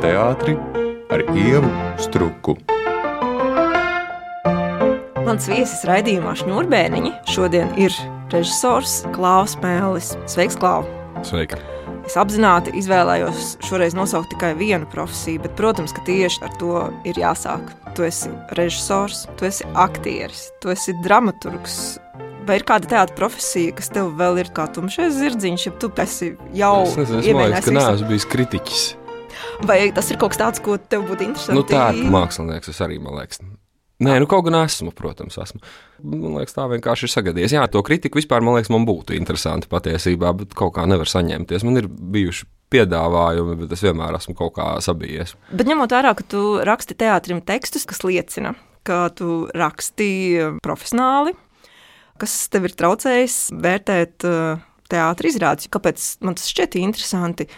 teātri ar ievu struku. Mans viesis raidījumā Šņurbēniņi šodien ir režisors Klaus Mēlis. Sveiks, Klau! Sveika! Es apzināti izvēlējos šoreiz nosaukt tikai vienu profesiju, bet, protams, ka tieši ar to ir jāsāk. Tu esi režisors, tu esi aktieris, tu esi dramaturgs. Vai ir kāda tāda profesija, kas tev vēl ir kā tumšais zirdziņš, ja tu esi jau Es nezinu, es domāju, ka neesmu bijis kritiķis. Vai tas ir kaut kas tāds, ko tev būtu interesanti? Nu, tā ir mākslinieks, es arī, man liekas. Nē, nu kaut gan esmu, protams, esmu. Man liekas, tā vienkārši ir sagadījies. Jā, to kritiku vispār, man liekas, man būtu interesanti patiesībā, bet kaut kā nevar saņemties. Man ir bijuši piedāvājumi, bet es vienmēr esmu kaut kā sabijies. Bet ņemot vērā, ka tu raksti teātrim tekstus, kas liecina, ka tu raksti profesionāli, kas tev ir traucējis vērtēt uh, teātris izrādes, kāpēc man tas šķiet interesanti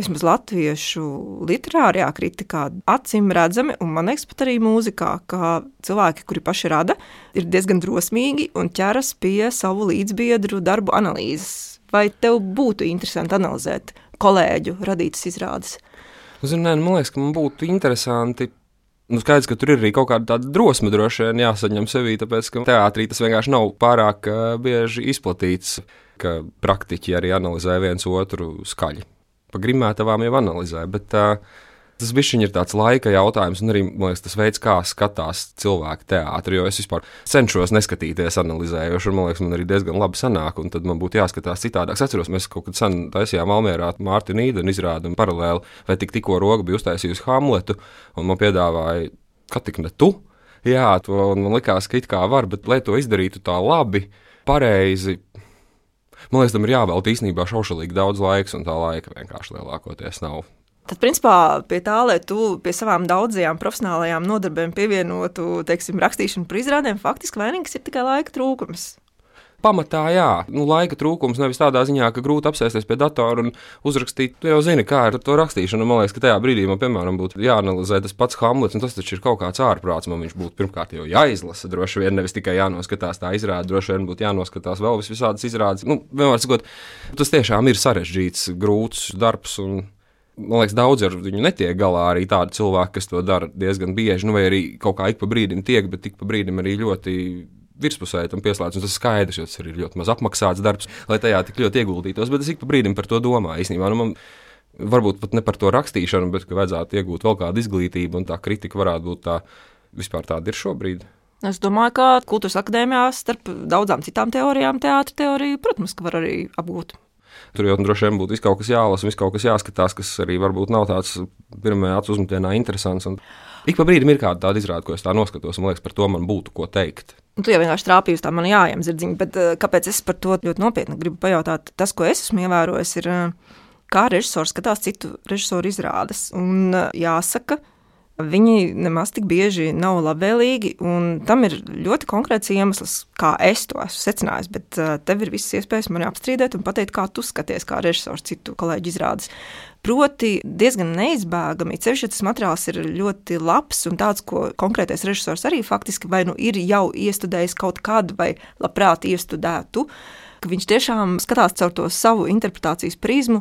vismaz latviešu literārajā kritikā, acīm redzami, un man liekas, pat arī mūzikā, ka cilvēki, kuri paši rada, ir diezgan drosmīgi un ķeras pie savu līdzbiedru darbu analīzes. Vai tev būtu interesanti analizēt kolēģu radītas izrādes? Zinu, nē, nu, man liekas, ka man būtu interesanti. Nu, skaidrs, ka tur ir arī kaut kāda drosme droši vien jāsaņem sevī, tāpēc, ka teātrī tas vienkārši nav pārāk uh, bieži izplatīts, ka praktiķi arī analizē viens otru skaļi pa grimētavām jau analizē. Bet, uh, Tas bišķiņ ir tāds laika jautājums, un arī liekas, tas veids, kā skatās cilvēki teātrī. Jo es vispār cenšos neskatīties, analizējoši, un man liekas, man arī diezgan labi sanāk, un tad man būtu jāskatās citādāk. Es atceros, mēs kaut kad sen taisījām Almērā Mārtiņu Nīdenu izrādi un paralēli, vai tik tikko roga bija uztaisījusi Hamletu, un man piedāvāja, ka tik ne tu. Jā, to man likās, ka it kā var, bet lai to izdarītu tā labi, pareizi, Man liekas, tam ir jāvelta īstenībā šaušalīgi daudz laiks, un tā laika vienkārši lielākoties nav. Tad, principā, pie tā, lai tu pie savām daudzajām profesionālajām nodarbēm pievienotu, teiksim, rakstīšanu par izrādēm, faktiski vainīgs ir tikai laika trūkums. Pamatā, jā, nu, laika trūkums nevis tādā ziņā, ka grūti apsēsties pie datora un uzrakstīt. Tu jau zini, kā ar to rakstīšanu. Man liekas, ka tajā brīdī man, piemēram, būtu jāanalizē tas pats Hamlets, un tas taču ir kaut kāds ārprāts. Man viņš būtu pirmkārt jau jāizlasa, droši vien nevis tikai jānoskatās tā izrāde, droši vien būtu jānoskatās vēl visādas izrādes. Nu, vienmēr sakot, tas tiešām ir sarežģīts, grūts darbs. Un, Man liekas, daudz ar viņu netiek galā arī tādi cilvēki, kas to dara diezgan bieži, nu, vai arī kaut kā ik pa brīdim tiek, bet ik pa brīdim arī ļoti virspusē tam pieslēdz. Tas ir skaidrs, jo tas ir ļoti maz apmaksāts darbs, lai tajā tik ļoti ieguldītos. Bet es ik pa brīdim par to domāju. Īstenībā, nu, man, varbūt pat ne par to rakstīšanu, bet ka vajadzētu iegūt vēl kādu izglītību, un tā kritika varētu būt tā, vispār tāda ir šobrīd. Es domāju, ka kultūras akadēmijā starp daudzām citām teorijām, teātris teorija, protams, ka var arī apgūt. Tur jau droši vien būtu kaut kas jālasa, kaut kas jāskatās, kas arī varbūt nav tāds pirmajā acu uzmetienā interesants. Un ik pa brīdim ir kāda tāda izrāde, ko es tā noskatos, un liekas, par to man būtu ko teikt. Nu, tu jau vienkārši trāpīji uz tā man jājām zirdziņa, bet uh, kāpēc es par to ļoti nopietni gribu pajautāt? Tas, ko es esmu ievērojis, ir, uh, kā režisors skatās citu režisoru izrādes. Un uh, jāsaka, viņi nemaz tik bieži nav labvēlīgi, un tam ir ļoti konkrēts iemesls, kā es to esmu secinājis. Bet tev ir visas iespējas man apstrīdēt un pateikt, kā tu skaties, kā režisors citu kolēģu izrādes. Proti, diezgan neizbēgami, ceļš, ja tas materiāls ir ļoti labs un tāds, ko konkrētais režisors arī faktiski vai nu ir jau iestudējis kaut kad, vai labprāt iestudētu, ka viņš tiešām skatās caur to savu interpretācijas prizmu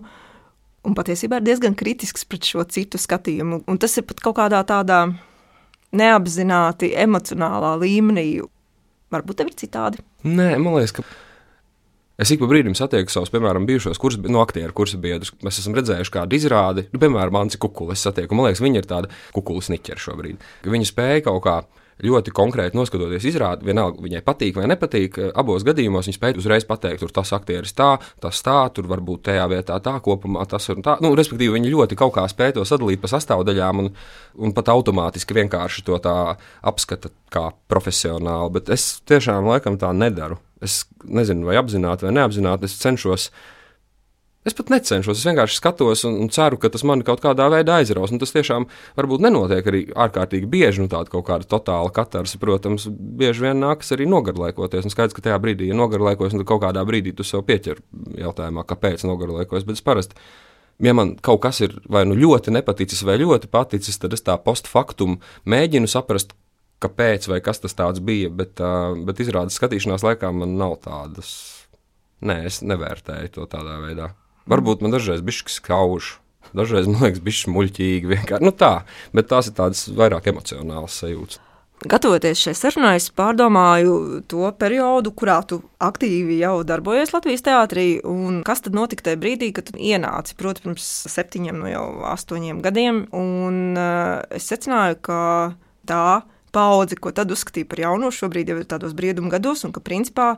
un patiesībā ir diezgan kritisks pret šo citu skatījumu. Un tas ir pat kaut kādā tādā neapzināti emocionālā līmenī. Varbūt tev ir citādi. Nē, man liekas, ka. Es ik pa brīdim satieku savus, piemēram, bijušos kursus, no aktieru kursu biedrus. Mēs esam redzējuši kādu izrādi, nu, piemēram, Manci Kukuli. Es satieku, man liekas, viņa ir tāda kukulis niķera šobrīd. Viņa spēja kaut kā ļoti konkrēti noskatoties izrādi, vienalga viņai patīk vai nepatīk. Abos gadījumos viņa spēja uzreiz pateikt, tur tas aktieris tā, tas tā, tur varbūt tajā vietā tā, kopumā tas un tā. Nu, respektīvi, viņi ļoti kaut kā spēja to sadalīt pa sastāvdaļām un, un pat automātiski vienkārši to tā apskata kā profesionāli. Bet es tiešām laikam tā nedaru. Es nezinu, vai apzināti vai neapzināti, es cenšos Es pat necenšos, es vienkārši skatos un, un ceru, ka tas man kaut kādā veidā aizraus. Un tas tiešām varbūt nenotiek arī ārkārtīgi bieži. Nu, tāda kaut kāda totāla katarsa, protams, bieži vien nākas arī nogarlaikoties. Un skaidrs, ka tajā brīdī, ja nogarlaikojas, tad kaut kādā brīdī tu sev pieķer jautājumā, kāpēc nogarlaikojas. Bet es parasti, ja man kaut kas ir vai nu ļoti nepaticis, vai ļoti paticis, tad es tā postfaktum mēģinu saprast, kāpēc vai kas tas bija. Bet, bet izrādes skatīšanās laikā man nav tādas. Nē, es nevērtēju to tādā veidā. Varbūt man dažreiz bija skauž. Dažreiz man liekas, bija muļķīgi. Vienkārši. Nu, tā, bet tās ir tādas vairāk emocionālas sajūtas. Gatavoties šai sarunai, es pārdomāju to periodu, kurā tu aktīvi jau darbojies Latvijas teātrī. Kas tad notika tajā brīdī, kad tu ienāci? Protams, pirms septiņiem, no nu jau astoņiem gadiem. Un, uh, es secināju, ka tā paudze, ko tad uzskatīja par jaunu, šobrīd jau ir tādos brieduma gados, un ka principā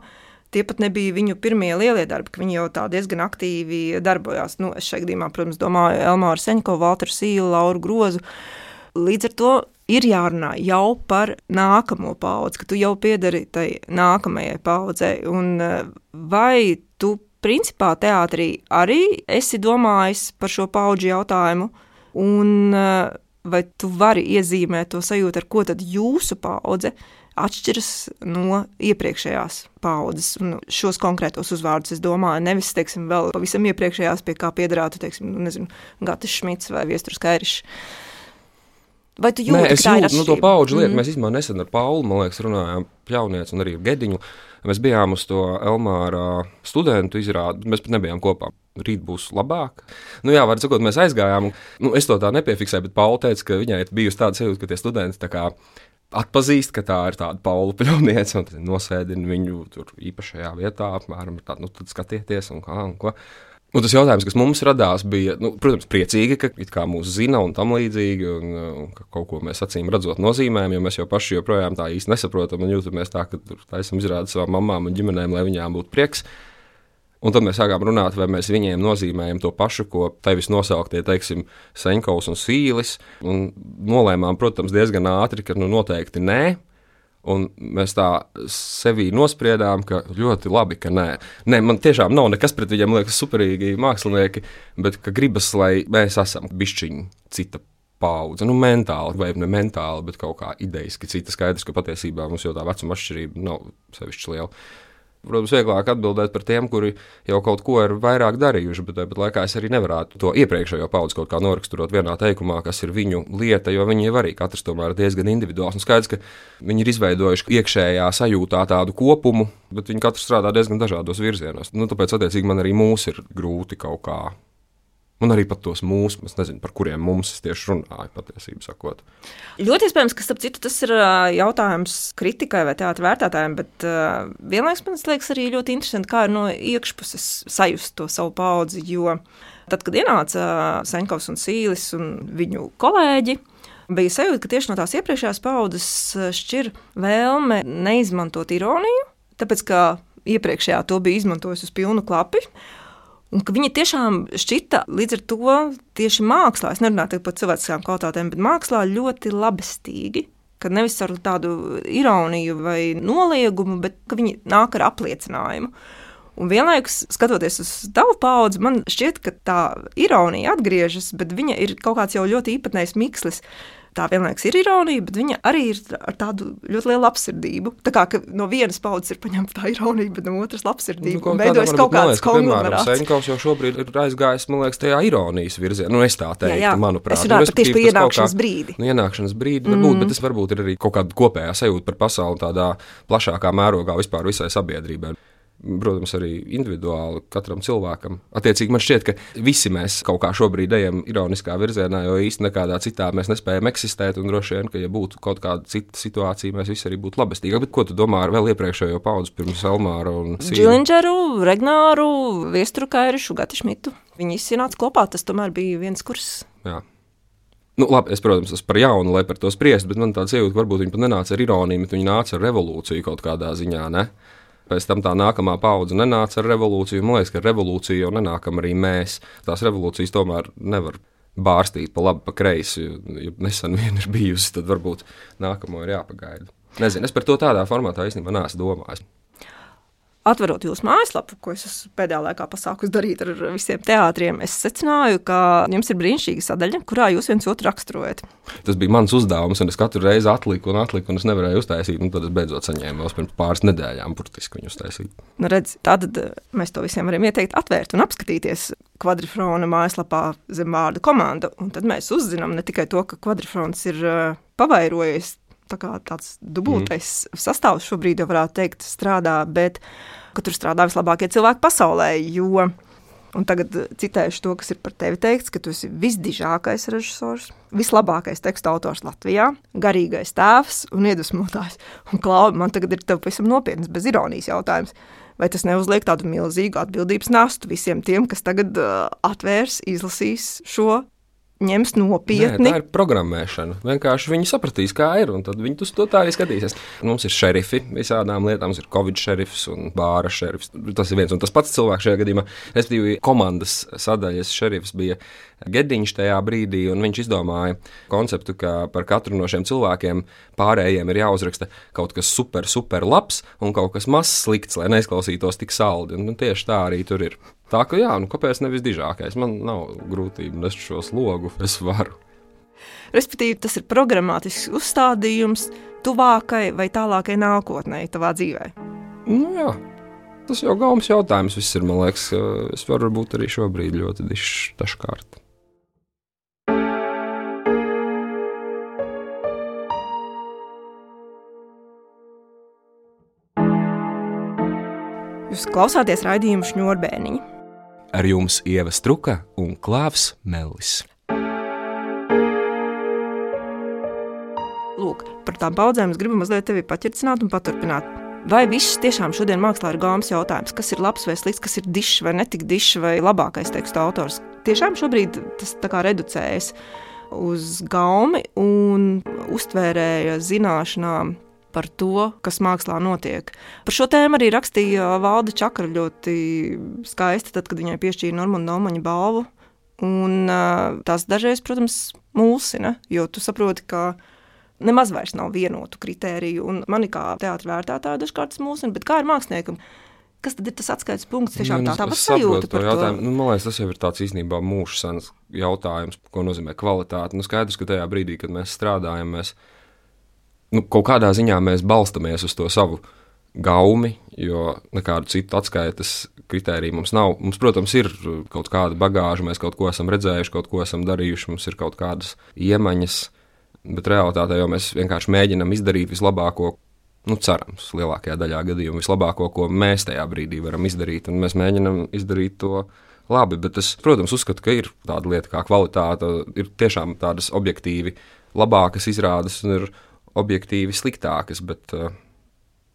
tie pat nebija viņu pirmie lielie darbi, ka viņi jau tā diezgan aktīvi darbojās. Nu, es šajā gadījumā, protams, domāju Elmāru Seņko, Valteru Sīlu, Lauru Grozu. Līdz ar to ir jārunā jau par nākamo paudzi, ka tu jau piedari tai nākamajai paudzei. Un eh, vai tu principā teātrī arī esi domājis par šo paudžu jautājumu? Un eh, vai tu vari iezīmēt to sajūtu, ar ko tad jūsu paudze atšķiras no iepriekšējās paudzes. Un šos konkrētos uzvārdus es domāju, nevis, teiksim, vēl pavisam iepriekšējās, pie kā piederātu, teiksim, nu, nezinu, Gatis Šmits vai Viesturs Kairišs. Vai tu jūti, Nē, es jūtu nu, to paudžu lietu. Mm. Mēs īstenībā nesen ar Paulu, man liekas, runājām Pļaunieci un arī ar Gediņu. Mēs bijām uz to Elmāra studentu izrādi, mēs pat nebijām kopā. Rīt būs labāk. Nu, jā, var sakot, mēs aizgājām. Nu, es to tā nepiefiksēju, bet Paula teica, ka viņai ir bijusi tāda sajūta, ka tie studenti kā atpazīst, ka tā ir tāda Paula pļauniece, un nosēdina viņu tur īpašajā vietā, apmēram tādu, nu, tad skatieties, un kā, un ko. Un tas jautājums, kas mums radās, bija, nu, protams, priecīgi, ka mūsu zina un tam līdzīgi, un, un ka kaut ko mēs acīm redzot nozīmējam, jo mēs jau paši joprojām tā īsti nesaprotam un jūtamies tā, ka taisam izrādīt savām mamām un ģimenēm, lai viņām būtu prieks. Un tad mēs sākām runāt, vai mēs viņiem nozīmējam to pašu, ko tevis nosauktie, teiksim, Senkovs un Sīlis. Un nolēmām, protams, diezgan ātri, ka nu, noteikti nē. Un mēs tā sevī nospriedām, ka ļoti labi, ka nē. nē. Man tiešām nav nekas pret viņiem, liekas, superīgi mākslinieki, bet gribas, lai mēs esam bišķiņi cita paudze. Nu, mentāli, vai ne mentāli, bet kaut kā idejiski cita. Skaidrs, ka patiesībā mums jau tā vecuma atšķirība nav sevišķi liela. Protams, vieglāk atbildēt par tiem, kuri jau kaut ko ir vairāk darījuši, bet tāpat laikā es arī nevarētu to iepriekšējo paudzi kaut kā noraksturot vienā teikumā, kas ir viņu lieta, jo viņi jau arī katrs tomēr ir diezgan individuāls. Un skaidrs, ka viņi ir izveidojuši iekšējā sajūtā tādu kopumu, bet viņi katrs strādā diezgan dažādos virzienos. Nu, tāpēc, attiecīgi, man arī mūs ir grūti kaut kā un arī pat tos mūsu, es nezinu, par kuriem mums tieši runāju, patiesībā sakot. Ļoti iespējams, ka citu, tas ir jautājums kritikai vai teātris vērtētājiem, bet uh, vienlaikus man liekas arī ļoti interesanti, kā no iekšpuses sajust to savu paudzi. Jo tad, kad ienāca Senkovs un Sīlis un viņu kolēģi, bija sajūta, ka tieši no tās iepriekšējās paudzes šķir vēlme neizmantot ironiju, tāpēc ka iepriekšējā to bija izmantojusi uz pilnu klapu. Un ka viņi tiešām šķita līdz ar to tieši mākslā, es nerunāju par cilvēciskām kvalitātēm, bet mākslā ļoti labestīgi. Ka nevis ar tādu ironiju vai noliegumu, bet viņi nāk ar apliecinājumu. Un vienlaikus, skatoties uz tavu paudzi, man šķiet, ka tā ironija atgriežas, bet viņa ir kaut kāds jau ļoti īpatnējs mikslis tā vienlaikus ir ironija, bet viņa arī ir ar tādu ļoti lielu apzirdību. Tā kā no vienas paudzes ir paņemta tā ironija, bet no otras labsirdība. Nu, veidojas kaut kāds konglomerāts. Senkaus jau šobrīd ir aizgājis, man liekas, tajā ironijas virzienā. Nu, es tā teiktu, jā, jā. manuprāt. Es runāju nu, tieši par ienākšanas brīdi. Nu, ienākšanas brīdi mm. varbūt, bet tas varbūt ir arī kaut kāda kopējā sajūta par pasauli tādā plašākā mērogā vispār visai sabiedrībai protams, arī individuāli katram cilvēkam. Attiecīgi, man šķiet, ka visi mēs kaut kā šobrīd ejam ironiskā virzienā, jo īstenībā nekādā citā mēs nespējam eksistēt. Un droši vien, ka, ja būtu kaut kāda cita situācija, mēs visi arī būtu labestīgāki. Bet ko tu domā ar vēl iepriekšējo paudzi, pirms Elmāra un Džilindžeru, Regnāru, Viestru Kairišu, Gati Šmitu? Viņi nāca kopā, tas tomēr bija viens kurs. Jā. Nu, labi, es, protams, esmu par jaunu, lai par to spriestu, bet man tāds jūtas, ka varbūt viņi pat nenāca ar ironiju, bet viņi nāca ar revolūciju kaut kādā ziņā. Ne? Pēc tam tā nākamā paudze nenāca ar revolūciju. Man liekas, ka revolūcija jau nenākam arī mēs. Tās revolūcijas tomēr nevar bārstīt pa labi, pa kreisi. Ja nesen vien ir bijusi, tad varbūt nākamo ir jāpagaida. Nezinu, es par to tādā formātā īstenībā neesmu domājis. Atverot jūsu mājaslapu, ko es pēdējā laikā pasāku darīt ar visiem teātriem, es secināju, ka jums ir brīnišķīga sadaļa, kurā jūs viens otru raksturojat. Tas bija mans uzdevums, un es katru reizi atliku un atliku, un es nevarēju uztaisīt. Tad es beidzot saņēmu vēl pirms pāris nedēļām, burtiski viņu uztaisīt. Nu, redz, tad eh, mēs to visiem varam ieteikt, atvērt un apskatīties kvadrifrona mājaslapā zem vārda komanda. Tad mēs uzzinām ne tikai to, ka kvadrifrons ir uh, pavairojies tā kā tāds dubultais mm. sastāvs šobrīd jau varētu teikt strādā, bet ka tur strādā vislabākie cilvēki pasaulē, jo Un tagad citēšu to, kas ir par tevi teikts, ka tu esi visdižākais režisors, vislabākais teksta autors Latvijā, garīgais tēvs un iedvesmotājs. Un, Klau, man tagad ir tev pavisam nopietns, bez ironijas jautājums. Vai tas neuzliek tādu milzīgu atbildības nastu visiem tiem, kas tagad uh, atvērs, izlasīs šo ņems nopietni. Nē, tā ir programmēšana. Vienkārši viņi sapratīs, kā ir, un tad viņi to tā arī skatīsies. Mums ir šerifi visādām lietām, mums ir covid šerifs un bāra šerifs. Tas ir viens un tas pats cilvēks šajā gadījumā. Respektīvi, komandas sadaļas šerifs bija Gediņš tajā brīdī, un viņš izdomāja konceptu, ka par katru no šiem cilvēkiem pārējiem ir jāuzraksta kaut kas super, super labs un kaut kas mazs slikts, lai neizklausītos tik saldi. Un, un tieši tā arī tur ir. Tā ka jā, nu kāpēc nevis dižākais? Man nav grūtību nest šo slogu, es varu. Respektīvi, tas ir programmatisks uzstādījums tuvākai vai tālākai nākotnē, tavā dzīvē. Nu, jā. Tas jau gaumas jautājums viss ir. Man liekas, es varu būt arī šobrīd ļoti dišs dažkārt. Jūs klausāties raidījumu šņurbēniņu. Ar jums Ieva Struka un Klāvs Mellis. Lūk, par tām paudzēm es gribu mazliet tevi paķercināt un paturpināt. Vai viss tiešām šodien mākslā ir gāmas jautājums, kas ir labs vai slikts, kas ir dišs vai netik dišs vai labākais teksta autors? Tiešām šobrīd tas tā kā reducējas uz gaumi un uztvērēja zināšanām par to, kas mākslā notiek. Par šo tēmu arī rakstīja Valde Čakra ļoti skaisti, tad, kad viņai piešķīra Normanda Omaņa balvu. Un, tas dažreiz, protams, mulsina, jo tu saproti, ka nemaz vairs nav vienotu kritēriju. Un man kā teātris vērtētāja dažkārt tas mulsina, bet kā ir māksliniekam? Kas tad ir tas atskaites punkts? Tiešām Nu, tā tā es sajūta par jautājumu. to. Nu, man liekas, tas jau ir tāds īstenībā mūža sens jautājums, ko nozīmē kvalitāte. Nu, skaidrs, ka tajā brīdī, kad mēs strādājam, mēs nu, kaut kādā ziņā mēs balstamies uz to savu gaumi, jo nekādu citu atskaites kritēriju mums nav. Mums, protams, ir kaut kāda bagāža, mēs kaut ko esam redzējuši, kaut ko esam darījuši, mums ir kaut kādas iemaņas, bet realitātē jau mēs vienkārši mēģinam izdarīt vislabāko. Nu, cerams, lielākajā daļā gadījumu vislabāko, ko mēs tajā brīdī varam izdarīt, un mēs mēģinam izdarīt to labi. Bet es, protams, uzskatu, ka ir tāda lieta kā kvalitāte, ir tiešām tādas objektīvi labākas izrādes un ir objektīvi sliktākas, bet uh,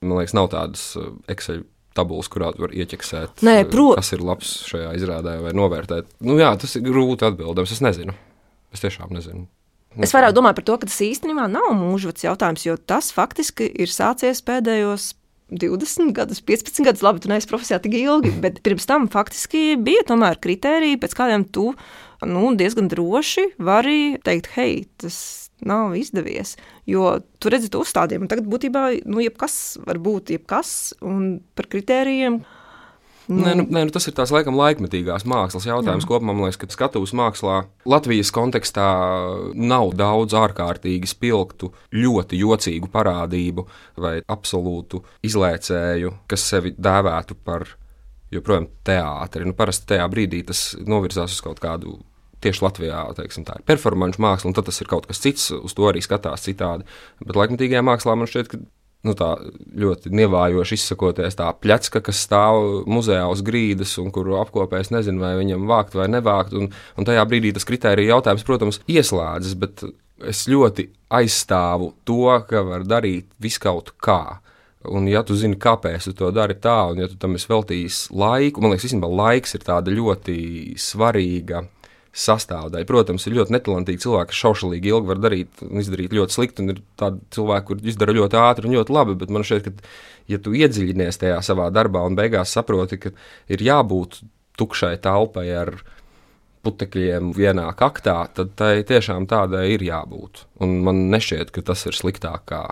man liekas, nav tādas uh, Excel tabulas, kurā var ieķeksēt, Nē, uh, pro- kas ir labs šajā izrādē vai novērtēt. Nu, jā, tas ir grūti atbildams. Es nezinu. Es tiešām nezinu. Es vairāk domāju par to, ka tas īstenībā nav mūžvecs jautājums, jo tas faktiski ir sācies pēdējos 20 gadus, 15 gadus, labi, tu neesi profesijā tik ilgi, bet pirms tam faktiski bija tomēr kritēriji, pēc kādiem tu nu, diezgan droši vari teikt, hei, tas nav izdevies. Jo tu redzi to uzstādījumu, un tagad būtībā nu, jebkas var būt jebkas, un par kritērijiem. Nē, nu, nē, nu, tas ir tās laikam laikmetīgās mākslas jautājums. Jā. Kopumā man liekas, ka skatuves mākslā Latvijas kontekstā nav daudz ārkārtīgi spilgtu, ļoti jocīgu parādību vai absolūtu izlēcēju, kas sevi dēvētu par joprojām teātri. Nu, parasti tajā brīdī tas novirzās uz kaut kādu. Tieši Latvijā teiksim, tā ir performāņu māksla, un tas ir kaut kas cits, uz to arī skatās citādi. Bet laikmatīgajā mākslā man šķiet, ka nu, tā ļoti nievājoši izsakoties, tā plecka, kas stāv muzejā uz grīdas un kuru apkopēs nezinu, vai viņam vākt vai nevākt. Un, un tajā brīdī tas kritērija jautājums, protams, ieslēdzas, bet es ļoti aizstāvu to, ka var darīt viskaut kā. Un, ja tu zini, kāpēc tu to dari tā, un ja tu tam esi veltījis laiku, man liekas, īstenībā laiks ir tāda ļoti svarīga sastāvdaļa. Protams, ir ļoti netalantīgi cilvēki, kas šaušalīgi ilgi var darīt un izdarīt ļoti slikti, un ir tādi cilvēki, kuriem izdara ļoti ātri un ļoti labi. Bet man šķiet, ka, ja tu iedziļinies tajā savā darbā un beigās saproti, ka ir jābūt tukšai telpai ar putekļiem vienā kaktā, tad tai tiešām tādai ir jābūt. Un man nešķiet, ka tas ir sliktāk kā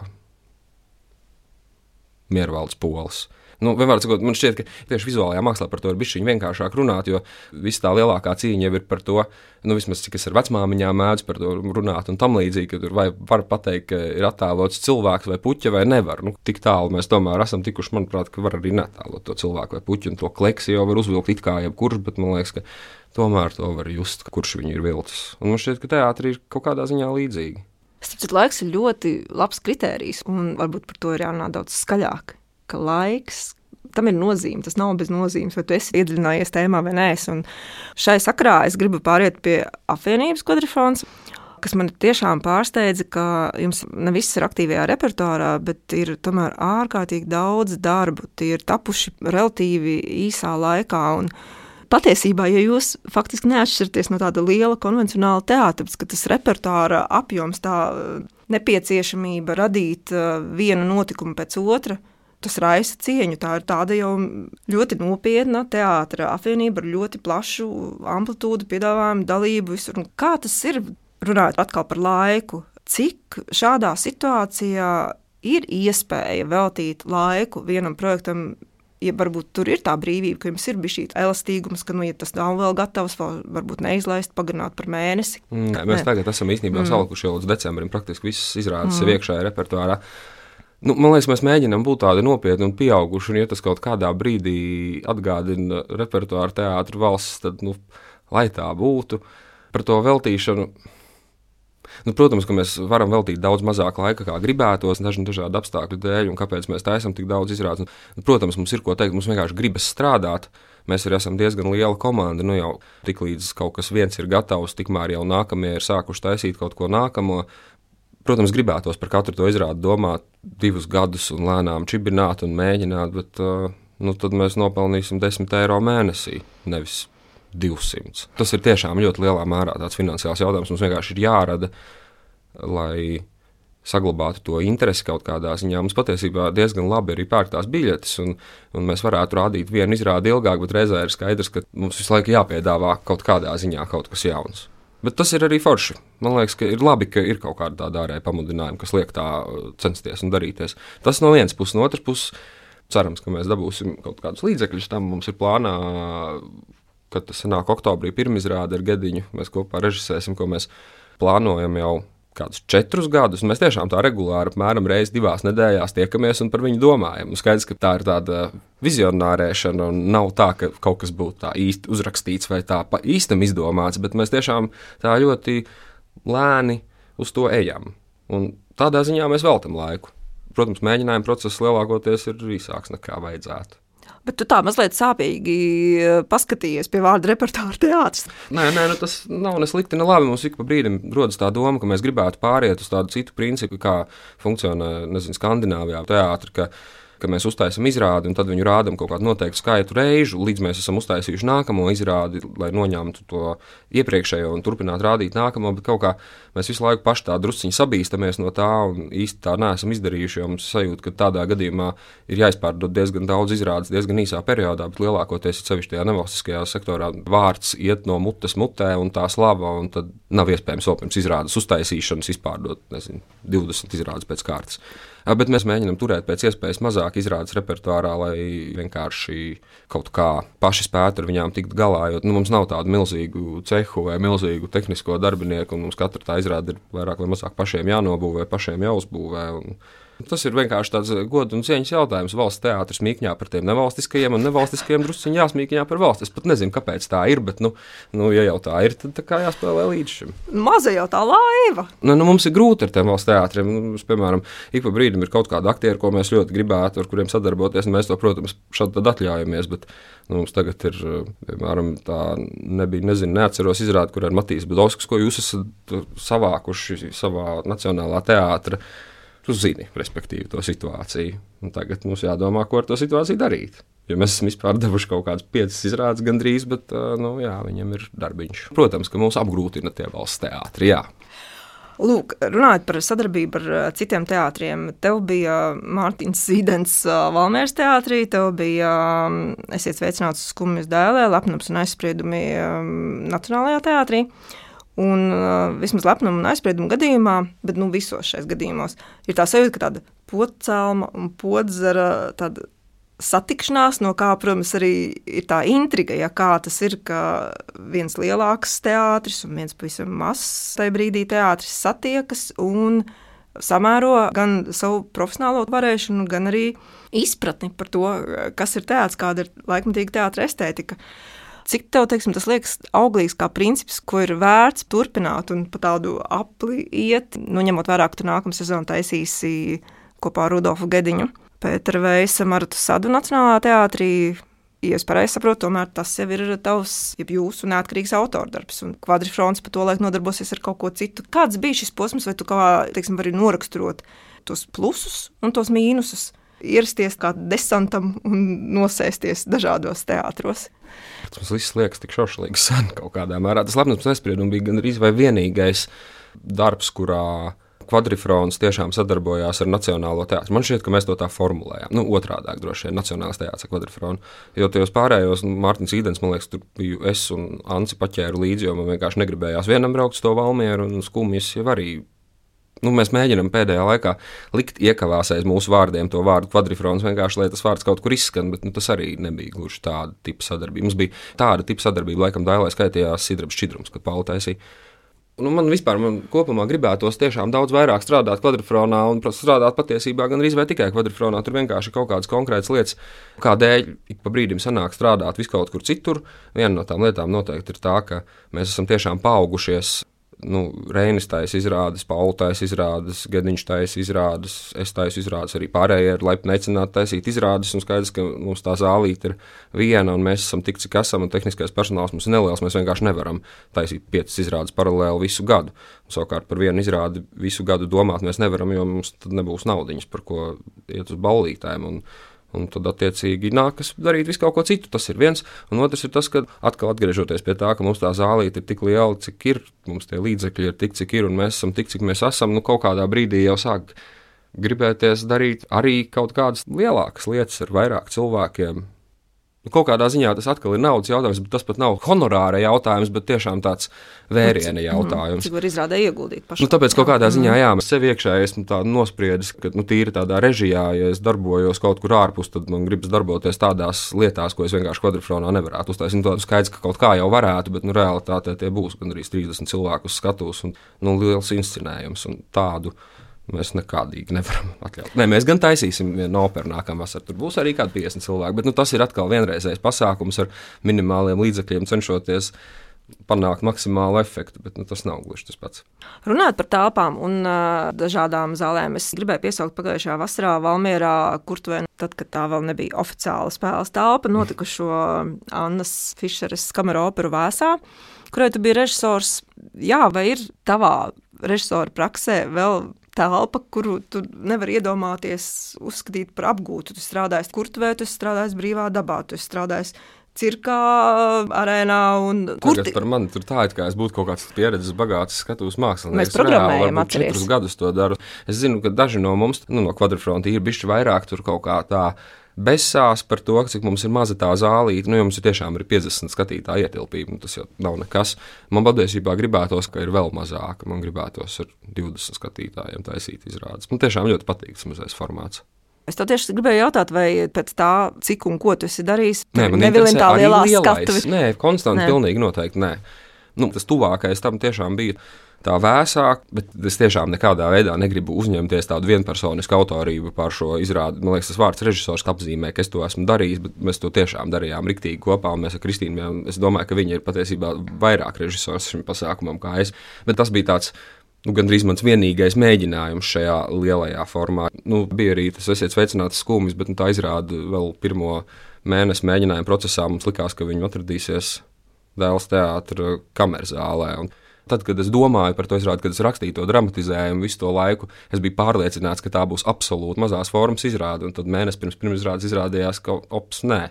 miervaldes polis. Nu, vienmēr sakot, man šķiet, ka tieši vizuālajā mākslā par to ir bijis vienkāršāk runāt, jo viss tā lielākā cīņa jau ir par to, nu, vismaz cik es ar vecmāmiņām mēdzu par to runāt un tam līdzīgi, ka tur vai var pateikt, ka ir attēlots cilvēks vai puķa vai nevar. Nu, tik tālu mēs tomēr esam tikuši, manuprāt, ka var arī netēlot to cilvēku vai puķu, un to kleksi jau var uzvilkt it kā jebkurš, bet man liekas, ka tomēr to var just, kurš viņu ir vilcis. Un man šķiet, ka teātrī ir kaut kādā ziņā līdzīgi. Starpciet, laiks ir ļoti labs kritērijs, un varbūt par to ir jārunā daudz skaļāk. Ka laiks tam ir nozīme. Tas nav bez nozīmes, vai tu esi iedziļinājies tēmā vai nē. Šai sakrā es gribu pāriet pie apvienības kvadrifons. Kas man tiešām pārsteidza, ka jums ne viss ir aktīvajā repertuārā, bet ir tomēr ārkārtīgi daudz darbu. Tie ir tapuši relatīvi īsā laikā. Un patiesībā, ja jūs faktiski neatšķirties no tāda liela konvencionāla teātris, ka tas repertuāra apjoms, tā nepieciešamība radīt vienu notikumu pēc otra, tas raisa cieņu. Tā ir tāda jau ļoti nopietna teātris apvienība ar ļoti plašu amplitūdu, piedāvājumu, dalību. Visur. Un kā tas ir runājot atkal par laiku? Cik šādā situācijā ir iespēja veltīt laiku vienam projektam? Ja varbūt tur ir tā brīvība, ka jums ir bijis šī elastīgums, ka, nu, ja tas nav vēl gatavs, vēl varbūt neizlaist, pagarināt par mēnesi. Nē, mēs Nē. tagad esam īstenībā mm. salikuši jau līdz decembrim, praktiski visas izrādes mm. iekšējā repertuārā. Nu, man liekas, mēs mēģinām būt tādi nopietni un pieauguši. Un, ja tas kaut kādā brīdī atgādina repertuāru teātru valsts, tad, nu, lai tā būtu, par to veltīšanu. Nu, protams, ka mēs varam veltīt daudz mazāk laika, kā gribētos, dažu dažādu apstākļu dēļ, un kāpēc mēs taisām tik daudz izrādes. Nu, protams, mums ir ko teikt, mums vienkārši gribas strādāt. Mēs arī esam diezgan liela komanda. Nu, jau tik līdz kaut kas viens ir gatavs, tikmēr jau nākamie ir sākuši taisīt kaut ko nākamo. Protams, gribētos par katru to izrādi domāt divus gadus un lēnām čibināt un mēģināt, bet uh, nu, tad mēs nopelnīsim 10 eiro mēnesī, nevis 200. Tas ir tiešām ļoti lielā mērā tāds finansiāls jautājums. Mums vienkārši ir jārada, lai saglabātu to interesi kaut kādā ziņā. Mums patiesībā diezgan labi arī pērktās biļetes, un, un mēs varētu rādīt vienu izrādi ilgāk, bet reizē ir skaidrs, ka mums visu laiku jāpiedāvā kaut kādā ziņā kaut kas jauns. Bet tas ir arī forši. Man liekas, ka ir labi, ka ir kaut kāda tāda ārēja pamudinājuma, kas liek tā uh, censties un darīties. Tas no vienas puses, no otras puses, cerams, ka mēs dabūsim kaut kādus līdzekļus tam. Mums ir plānā, kad tas nāk oktobrī, pirmizrāde ar Gediņu. Mēs kopā režisēsim, ko mēs plānojam jau kādus četrus gadus. Mēs tiešām tā regulāri, apmēram reizi divās nedēļās tiekamies un par viņu domājam. Un skaidrs, ka tā ir tāda vizionārēšana, un nav tā, ka kaut kas būtu tā īsti uzrakstīts vai tā pa īstam izdomāts, bet mēs tiešām tā ļoti lēni uz to ejam. Un tādā ziņā mēs veltam laiku. Protams, mēģinājuma process lielākoties ir īsāks nekā vajadzētu. Bet tu tā mazliet sāpīgi eh, paskatījies pie vārda repertuāra teātris. Nē, nē nu tas nav ne slikti, ne labi. Mums ik pa brīdim rodas tā doma, ka mēs gribētu pāriet uz tādu citu principu, kā funkcionē nezinu, Skandināvijā teātris ka mēs uztaisām izrādi un tad viņu rādām kaut kādu noteiktu skaitu reižu, līdz mēs esam uztaisījuši nākamo izrādi, lai noņemtu to iepriekšējo un turpinātu rādīt nākamo. Bet kaut kā mēs visu laiku paši tā drusciņi sabīstamies no tā un īsti tā neesam izdarījuši. Jo mums sajūta, ka tādā gadījumā ir jāizpārdod diezgan daudz izrādes diezgan īsā periodā, bet lielākoties ir sevišķi tajā nevalstiskajā sektorā vārds iet no mutes mutē un tā slava, un tad nav iespējams vēl pirms izrādes uztaisīšanas izpārdot nezinu, 20 izrādes pēc kārtas. Bet mēs mēģinām turēt pēc iespējas mazāk izrādes repertuārā, lai vienkārši kaut kā paši spētu ar viņām tikt galā. Jo nu, mums nav tādu milzīgu cehu vai milzīgu tehnisko darbinieku, un mums katra tā izrāde ir vairāk vai mazāk pašiem jānobūvē, pašiem jāuzbūvē. Un, Tas ir vienkārši tāds godu un cieņas jautājums. Valsts teātris mīkņā par tiem nevalstiskajiem, un nevalstiskajiem druskuļi jāsmīkņā par valsts. Es pat nezinu, kāpēc tā ir, bet, nu, nu ja jau tā ir, tad tā kā jāspēlē līdz šim. Maza jau tā laiva. Nu, nu, mums ir grūti ar tiem valsts teātriem. Nu, mums, piemēram, ik pa brīdim ir kaut kādi aktieri, ko mēs ļoti gribētu, ar kuriem sadarboties. Mēs to, protams, šādi atļaujamies. Bet, nu, mums tagad ir, piemēram, tā nebija, nezinu, neatceros izrādi, kur ir Matīs Budovskis, ko jūs esat savākuši savā nacionālā teātrī tu zini, respektīvi, to situāciju. Un tagad mums jādomā, ko ar to situāciju darīt. Jo mēs esam vispār devuši kaut kādas piecas izrādes gandrīz, bet nu, jā, viņam ir darbiņš. Protams, ka mūs apgrūtina tie valsts teātri. Jā. Lūk, runājot par sadarbību ar citiem teātriem, tev bija Mārtiņš Zīdens Valmēras teātrī, tev bija esiet sveicināts skumjas dēlē, lepnums un aizspriedumi Nacionālajā teātrī. Un uh, vismaz lepnuma un aizsprieduma gadījumā, bet nu, visos šajos gadījumos, ir tā sajūta, ka tāda pocēlma un podzara satikšanās, no kā, protams, arī ir tā intriga, ja kā tas ir, ka viens lielāks teātris un viens pavisam mazs tajā brīdī teātris satiekas un samēro gan savu profesionālo varēšanu, gan arī izpratni par to, kas ir teātris, kāda ir laikmatīga teātra estētika. Cik tev teiksim, tas liekas auglīgs kā princips, ko ir vērts turpināt un pa tādu apli iet, nu, ņemot vērā, ka tu nākamā sezonā taisīsi kopā ar Rudolfu Gediņu? Pētera Veisa Marta Sadu Nacionālā teātrī. Ja es pareizi saprotu, tomēr tas jau ir tavs, ja jūsu neatkarīgs autordarbs, un kvadrifrons pa to laiku nodarbosies ar kaut ko citu. Kāds bija šis posms, vai tu kā, teiksim, vari noraksturot tos plusus un tos mīnusus? Ierasties kā desantam un nosēsties dažādos teātros. Tas viss liekas tik šaušalīgi sen kaut kādā mērā. Tas lepnums nespriedums bija gandrīz vai vienīgais darbs, kurā kvadrifrons tiešām sadarbojās ar Nacionālo teātru. Man šķiet, ka mēs to tā formulējām. Nu, otrādi droši vien Nacionālais teātris ar kvadrifronu. Jo tajos pārējos, nu, Mārtiņš Īdens, man liekas, tur biju es un Anci paķēru līdzi, jo man vienkārši negribējās vienam braukt uz to Valmieru un skumjas jau arī. Nu, mēs mēģinām pēdējā laikā likt iekavās aiz mūsu vārdiem to vārdu kvadrifrons, vienkārši lai tas vārds kaut kur izskan, bet nu, tas arī nebija gluži tāda tipa sadarbība. Mums bija tāda tipa sadarbība, laikam, Dailai skaitījās Sidrabs Šķidrums, kad Pauli taisīja. Nu, man vispār man kopumā gribētos tiešām daudz vairāk strādāt kvadrifronā un strādāt patiesībā gan arī tikai kvadrifronā. Tur vienkārši ir kaut kādas konkrētas lietas, kādēļ ik pa brīdim sanāk strādāt vis kaut kur citur. Viena no tām lietām noteikti ir tā, ka mēs esam tiešām paaugušies nu, Reinis taisa izrādes, Pauli taisa izrādes, Gediņš taisa izrādes, es taisu izrādes, arī pārējie ir laipni aicināti taisīt izrādes. Un skaidrs, ka mums tā zālīte ir viena, un mēs esam tik, cik esam, un tehniskais personāls mums ir neliels. Mēs vienkārši nevaram taisīt piecas izrādes paralēli visu gadu. Savukārt par vienu izrādi visu gadu domāt mēs nevaram, jo mums tad nebūs naudiņas, par ko iet uz ballītēm. Un, Un tad, attiecīgi, nākas darīt visu kaut ko citu. Tas ir viens. Un otrs ir tas, ka atkal atgriežoties pie tā, ka mums tā zālīte ir tik liela, cik ir, mums tie līdzekļi ir tik, cik ir, un mēs esam tik, cik mēs esam. Nu, kaut kādā brīdī jau sāk gribēties darīt arī kaut kādas lielākas lietas ar vairāk cilvēkiem, Nu, kaut kādā ziņā tas atkal ir naudas jautājums, bet tas pat nav honorāra jautājums, bet tiešām tāds vēriena jautājums. Cik var izrādē ieguldīt pašā? Nu, tāpēc kaut kādā ziņā, jā, es sev iekšā esmu nospriedis, ka nu, tīri tādā režijā, ja es darbojos kaut kur ārpus, tad man gribas darboties tādās lietās, ko es vienkārši kvadrifronā nevarētu uztaisīt. Nu, skaidrs, ka kaut kā jau varētu, bet nu, realitātē tie būs gandrīz 30 cilvēku uz skatuves un nu, liels inscenējums un tādu Mēs nekādīgi nevaram atļaut. Nē, mēs gan taisīsim vienu operu nākamā vasarā. Tur būs arī kādi 50 cilvēki, bet nu, tas ir atkal vienreizējs pasākums ar minimāliem līdzekļiem, cenšoties panākt maksimālu efektu, bet nu, tas nav gluži tas pats. Runājot par telpām un uh, dažādām zālēm, es gribēju piesaukt pagājušajā vasarā Valmierā, Kurtuvē, tad, kad tā vēl nebija oficiāla spēles telpa, notikušo Annas Fišeres kameru operu vēsā, kurai tu biji režisors. Jā, vai ir tavā režisora praksē vēl telpa, kuru tu nevari iedomāties, uzskatīt par apgūtu. Tu strādāji kurtuvē, tu strādāji brīvā dabā, tu strādāji cirkā, arēnā. Kur tas par mani tur tā, it kā es būtu kaut kāds pieredzes bagāts skatuves mākslinieks. Mēs programmējam, atceries. Četrus gadus to daru. Es zinu, ka daži no mums, nu, no kvadrfronta ir bišķi vairāk tur kaut kā tā besās par to, cik mums ir maza tā zālīte. Nu, jums ir tiešām ir 50 skatītāju ietilpība, nu, tas jau nav nekas. Man patiesībā gribētos, ka ir vēl mazāk. Man gribētos ar 20 skatītājiem taisīt izrādes. Man tiešām ļoti patīk tas mazais formāts. Es tev tieši gribēju jautāt, vai pēc tā, cik un ko tu esi darījis, Nē, man nevilina tā lielā skatuve. Nē, konstanti, pilnīgi noteikti nē. Nu, tas tuvākais tam tiešām bija tā vēsāk, bet es tiešām nekādā veidā negribu uzņemties tādu vienpersonisku autorību par šo izrādi. Man liekas, tas vārds režisors apzīmē, ka es to esmu darījis, bet mēs to tiešām darījām riktīgi kopā. Mēs ar Kristīnu, es domāju, ka viņa ir patiesībā vairāk režisors šim pasākumam kā es. Bet tas bija tāds nu, gandrīz mans vienīgais mēģinājums šajā lielajā formā. Nu, bija arī tas, esiet sveicināts skumjas, bet nu, tā izrāda vēl pirmo mēnesi mēģinājuma procesā. Mums likās, ka viņi atradīsies Dēls teātris kameras zālē. Un Tad, kad es domāju par to izrādi, kad es rakstīju to dramatizējumu visu to laiku, es biju pārliecināts, ka tā būs absolūti mazās formas izrāde. Un tad mēnesis pirms pirmizrādes izrādījās, ka ops, nē.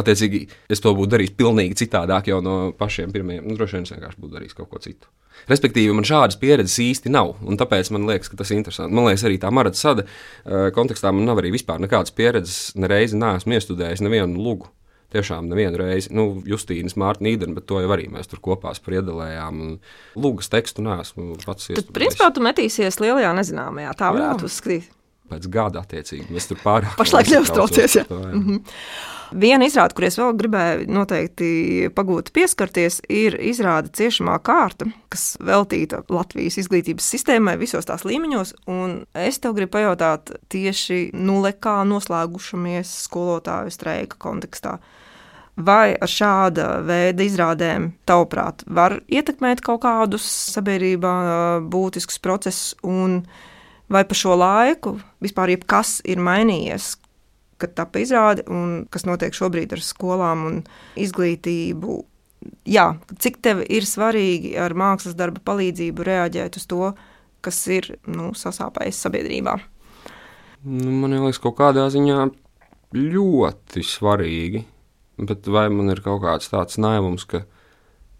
Attiecīgi, es to būtu darījis pilnīgi citādāk jau no pašiem pirmajiem. Nu, droši vien es vienkārši būtu darījis kaut ko citu. Respektīvi, man šādas pieredzes īsti nav, un tāpēc man liekas, ka tas ir interesanti. Man liekas, arī tā Marata Sada uh, kontekstā man nav arī vispār nekādas pieredzes. Nereizi neesmu iestudējis nevienu lugu tiešām nevienu reizi, nu, Justīnas Mārtiņa Nīderna, bet to jau arī mēs tur kopā spriedalējām. Lūgas tekstu neesmu pats. Tad, principā, tu metīsies lielajā nezināmajā, tā varētu Jā. uzskatīt. Pēc gada attiecīgi mēs tur pārāk. Pašlaik neuztraucies. Mm -hmm. Viena izrāde, kuries vēl gribēju noteikti pagūt pieskarties, ir izrāde ciešamā kārta, kas veltīta Latvijas izglītības sistēmai visos tās līmeņos. Un es tev gribu pajautāt tieši nulekā noslēgušamies skolotāju streika kontekstā. Vai ar šāda veida izrādēm, tavuprāt, var ietekmēt kaut kādus sabiedrībā būtiskus procesus, un vai pa šo laiku vispār jebkas ir mainījies, kad tapa izrāde un kas notiek šobrīd ar skolām un izglītību. Jā, cik tev ir svarīgi ar mākslas darba palīdzību reaģēt uz to, kas ir nu, sasāpējis sabiedrībā? Nu, man liekas, kaut kādā ziņā ļoti svarīgi. Bet vai man ir kaut kāds tāds naivums, ka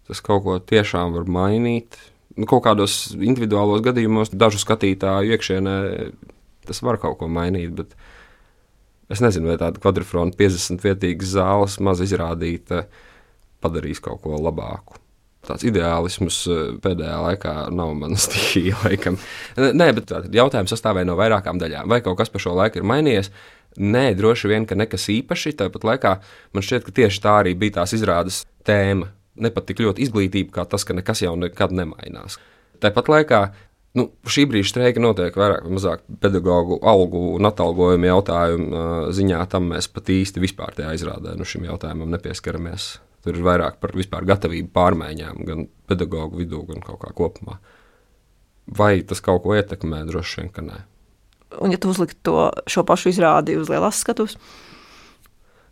tas kaut ko tiešām var mainīt? Nu, kaut kādos individuālos gadījumos, dažu skatītāju iekšienē, tas var kaut ko mainīt. Bet es nezinu, vai tāda kvadrifrona 50 vietīgas zāles maz izrādīta padarīs kaut ko labāku. Tāds ideālisms eh, pēdējā laikā nav mana stihija. Laikam. Nē, bet jautājums sastāvēja no vairākām daļām. Vai kaut kas pa šo laiku ir mainījies? Nē, droši vien, ka nekas īpaši. Tāpat laikā man šķiet, ka tieši tā arī bija tās izrādes tēma. Ne pat tik ļoti izglītība, kā tas, ka nekas jau nekad nemainās. Tāpat laikā nu, šī brīža streika notiek vairāk vai mazāk pedagoģu algu un atalgojumu jautājumu ziņā. Tam mēs pat īsti vispār tajā izrādē nu, šim jautājumam nepieskaramies. Tur ir vairāk par vispār gatavību pārmaiņām, gan pedagoģu vidū, gan kaut kā kopumā. Vai tas kaut ko ietekmē? Droši vien, ka nē. Un, ja tu uzliktu to šo pašu izrādi uz lielas skatuves,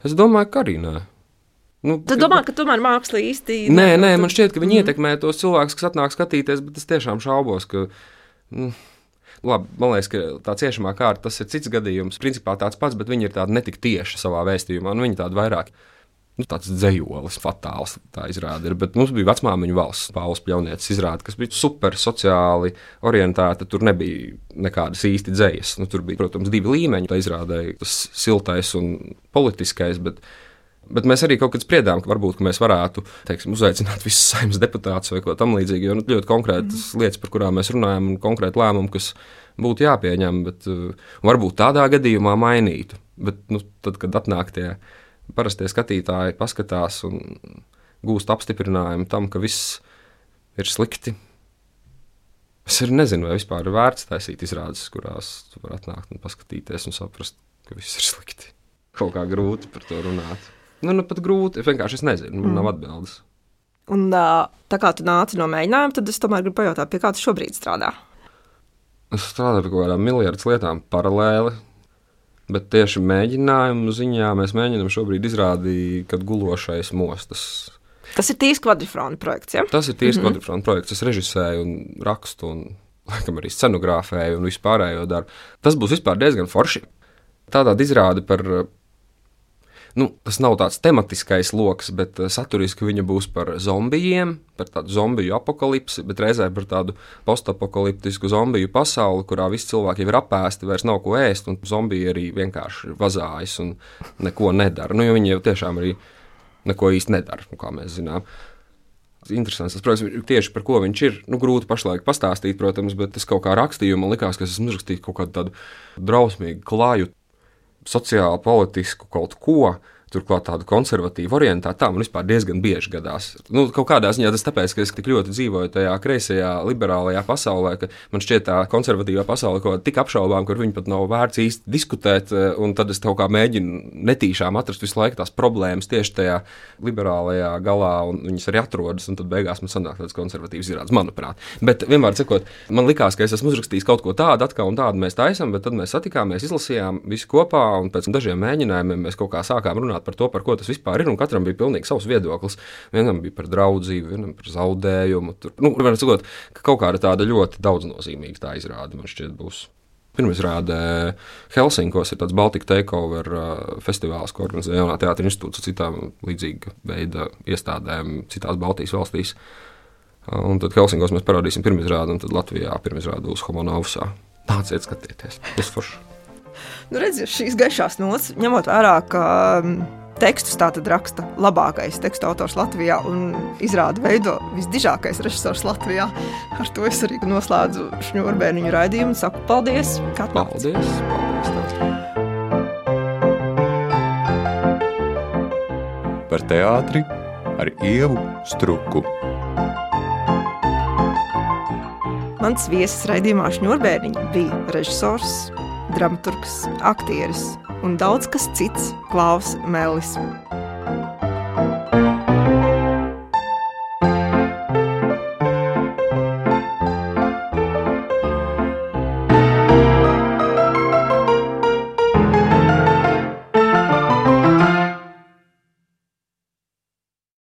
es domāju, ka arī nē. Nu, Tad domā, ka tomēr māksla īsti. Nē, nē, man šķiet, ka viņi mm. ietekmē tos cilvēkus, kas atnāk skatīties, bet es tiešām šaubos, ka. Nu, Labi, man liekas, ka tā ciešamā kārta tas ir cits gadījums. Principā tāds pats, bet viņi ir tādi netik tieši savā vēstījumā, un viņi tādi vairāk nu, tāds dzējolis, fatāls. Tā izrāda ir. Bet mums bija vecmāmiņu valsts, Pāvils Pļaunietis izrāda, kas bija super sociāli orientēta. Tur nebija nekādas īsti dzējas. Nu, tur bija, protams, divi līmeņi. Tā izrādēja tas siltais un politiskais. Bet, Bet mēs arī kaut kad spriedām, ka varbūt ka mēs varētu teiksim, uzaicināt visus saimnes deputātus vai ko tamlīdzīgu. Jo nu, ļoti konkrētas mm. lietas, par kurām mēs runājam, un konkrēti lēmumi, kas būtu jāpieņem, bet uh, varbūt tādā gadījumā mainītu. Bet nu, tad, kad atnāk tie parastie skatītāji paskatās un gūst apstiprinājumu tam, ka viss ir slikti. Es arī nezinu, vai vispār ir vērts taisīt izrādes, kurās tu vari atnākt un paskatīties un saprast, ka viss ir slikti. Kaut kā grūti par to runāt. Nu, nu pat grūti. Vienkārši es nezinu, man mm. nav atbildes. Un, tā kā tu nāci no mēģinājuma, tad es tomēr gribu pajautāt, pie kā tu šobrīd strādā. Es strādāju pie kaut kādām miljardiem lietām paralēli. Bet tieši mēģinājumu ziņā mēs mēģinām šobrīd izrādīt, kad gulošais mostas. Tas ir tīrs kvadrifrāna projekts. Ja? Tas ir tīrs mm -hmm. kvadrifrāna projekts. Es režisēju un rakstu un laikam arī scenogrāfēju un vispārējo darbu. Tas būs diezgan forši. Tādā izrāde par nu, tas nav tāds tematiskais lokus, bet eh, saturiski viņa būs par zombijiem, par tādu zombiju apakalipsi, bet reizē par tādu postapokaliptisku zombiju pasauli, kurā visi cilvēki jau ir apēsti, vairs nav ko ēst, un zombiji arī vienkārši vazājas un neko nedara. Nu, viņi jau tiešām arī neko īsti nedara, nu, kā mēs zinām. Interesants tas projekts, tieši par ko viņš ir. Nu, grūti pašlaik pastāstīt, protams, bet es kaut kā rakstīju, man likās, ka es esmu uzrakstījis kaut kādu tādu drausmīgu klāju sociāli politisku kaut ko, turklāt tādu konservatīvu orientētu, tā man vispār diezgan bieži gadās. Nu, kaut kādā ziņā tas tāpēc, ka es tik ļoti dzīvoju tajā kreisajā, liberālajā pasaulē, ka man šķiet tā konservatīvā pasaule kaut kā tik apšaubām, ka viņi pat nav vērts īsti diskutēt, eh, un tad es kaut kā mēģinu netīšām atrast visu laiku tās problēmas tieši tajā liberālajā galā, un viņas arī atrodas, un tad beigās man sanāk tāds konservatīvs izrādes, manuprāt. Bet vienmēr sakot, man likās, ka es esmu uzrakstījis kaut ko tādu, atkal un tādu mēs taisām, bet tad mēs satikāmies, izlasījām visi kopā, un pēc dažiem mēģinājumiem mēs kaut kā sākām runāt runāt par to, par ko tas vispār ir. Katram bija pilnīgi savs viedoklis. Vienam bija par draudzību, vienam par zaudējumu. Tur, nu, var sakot, ka kaut kāda tāda ļoti daudznozīmīga tā izrāda man šķiet būs. Pirmizrādē Helsinkos ir tāds Baltika takeover uh, festivāls, ko organizē Jaunā teātris institūts un citām līdzīga veida iestādēm citās Baltijas valstīs. Uh, un tad Helsinkos mēs parādīsim pirmizrādi, un tad Latvijā pirmizrādi būs Homonovsā. Nāciet skatieties, tas forši. Nu, redziet, šīs gaišās nots, ņemot vērā, ka um, tekstus tātad raksta labākais tekstu autors Latvijā un izrāda veido visdižākais režisors Latvijā. Ar to es arī noslēdzu šņurbēniņu raidījumu un saku paldies! Paldies! paldies Par teātri ar Ievu Struku. Mans viesis raidījumā Šņurbēniņa bija režisors dramaturgs, aktieris un daudz kas cits - Klaus Mellis.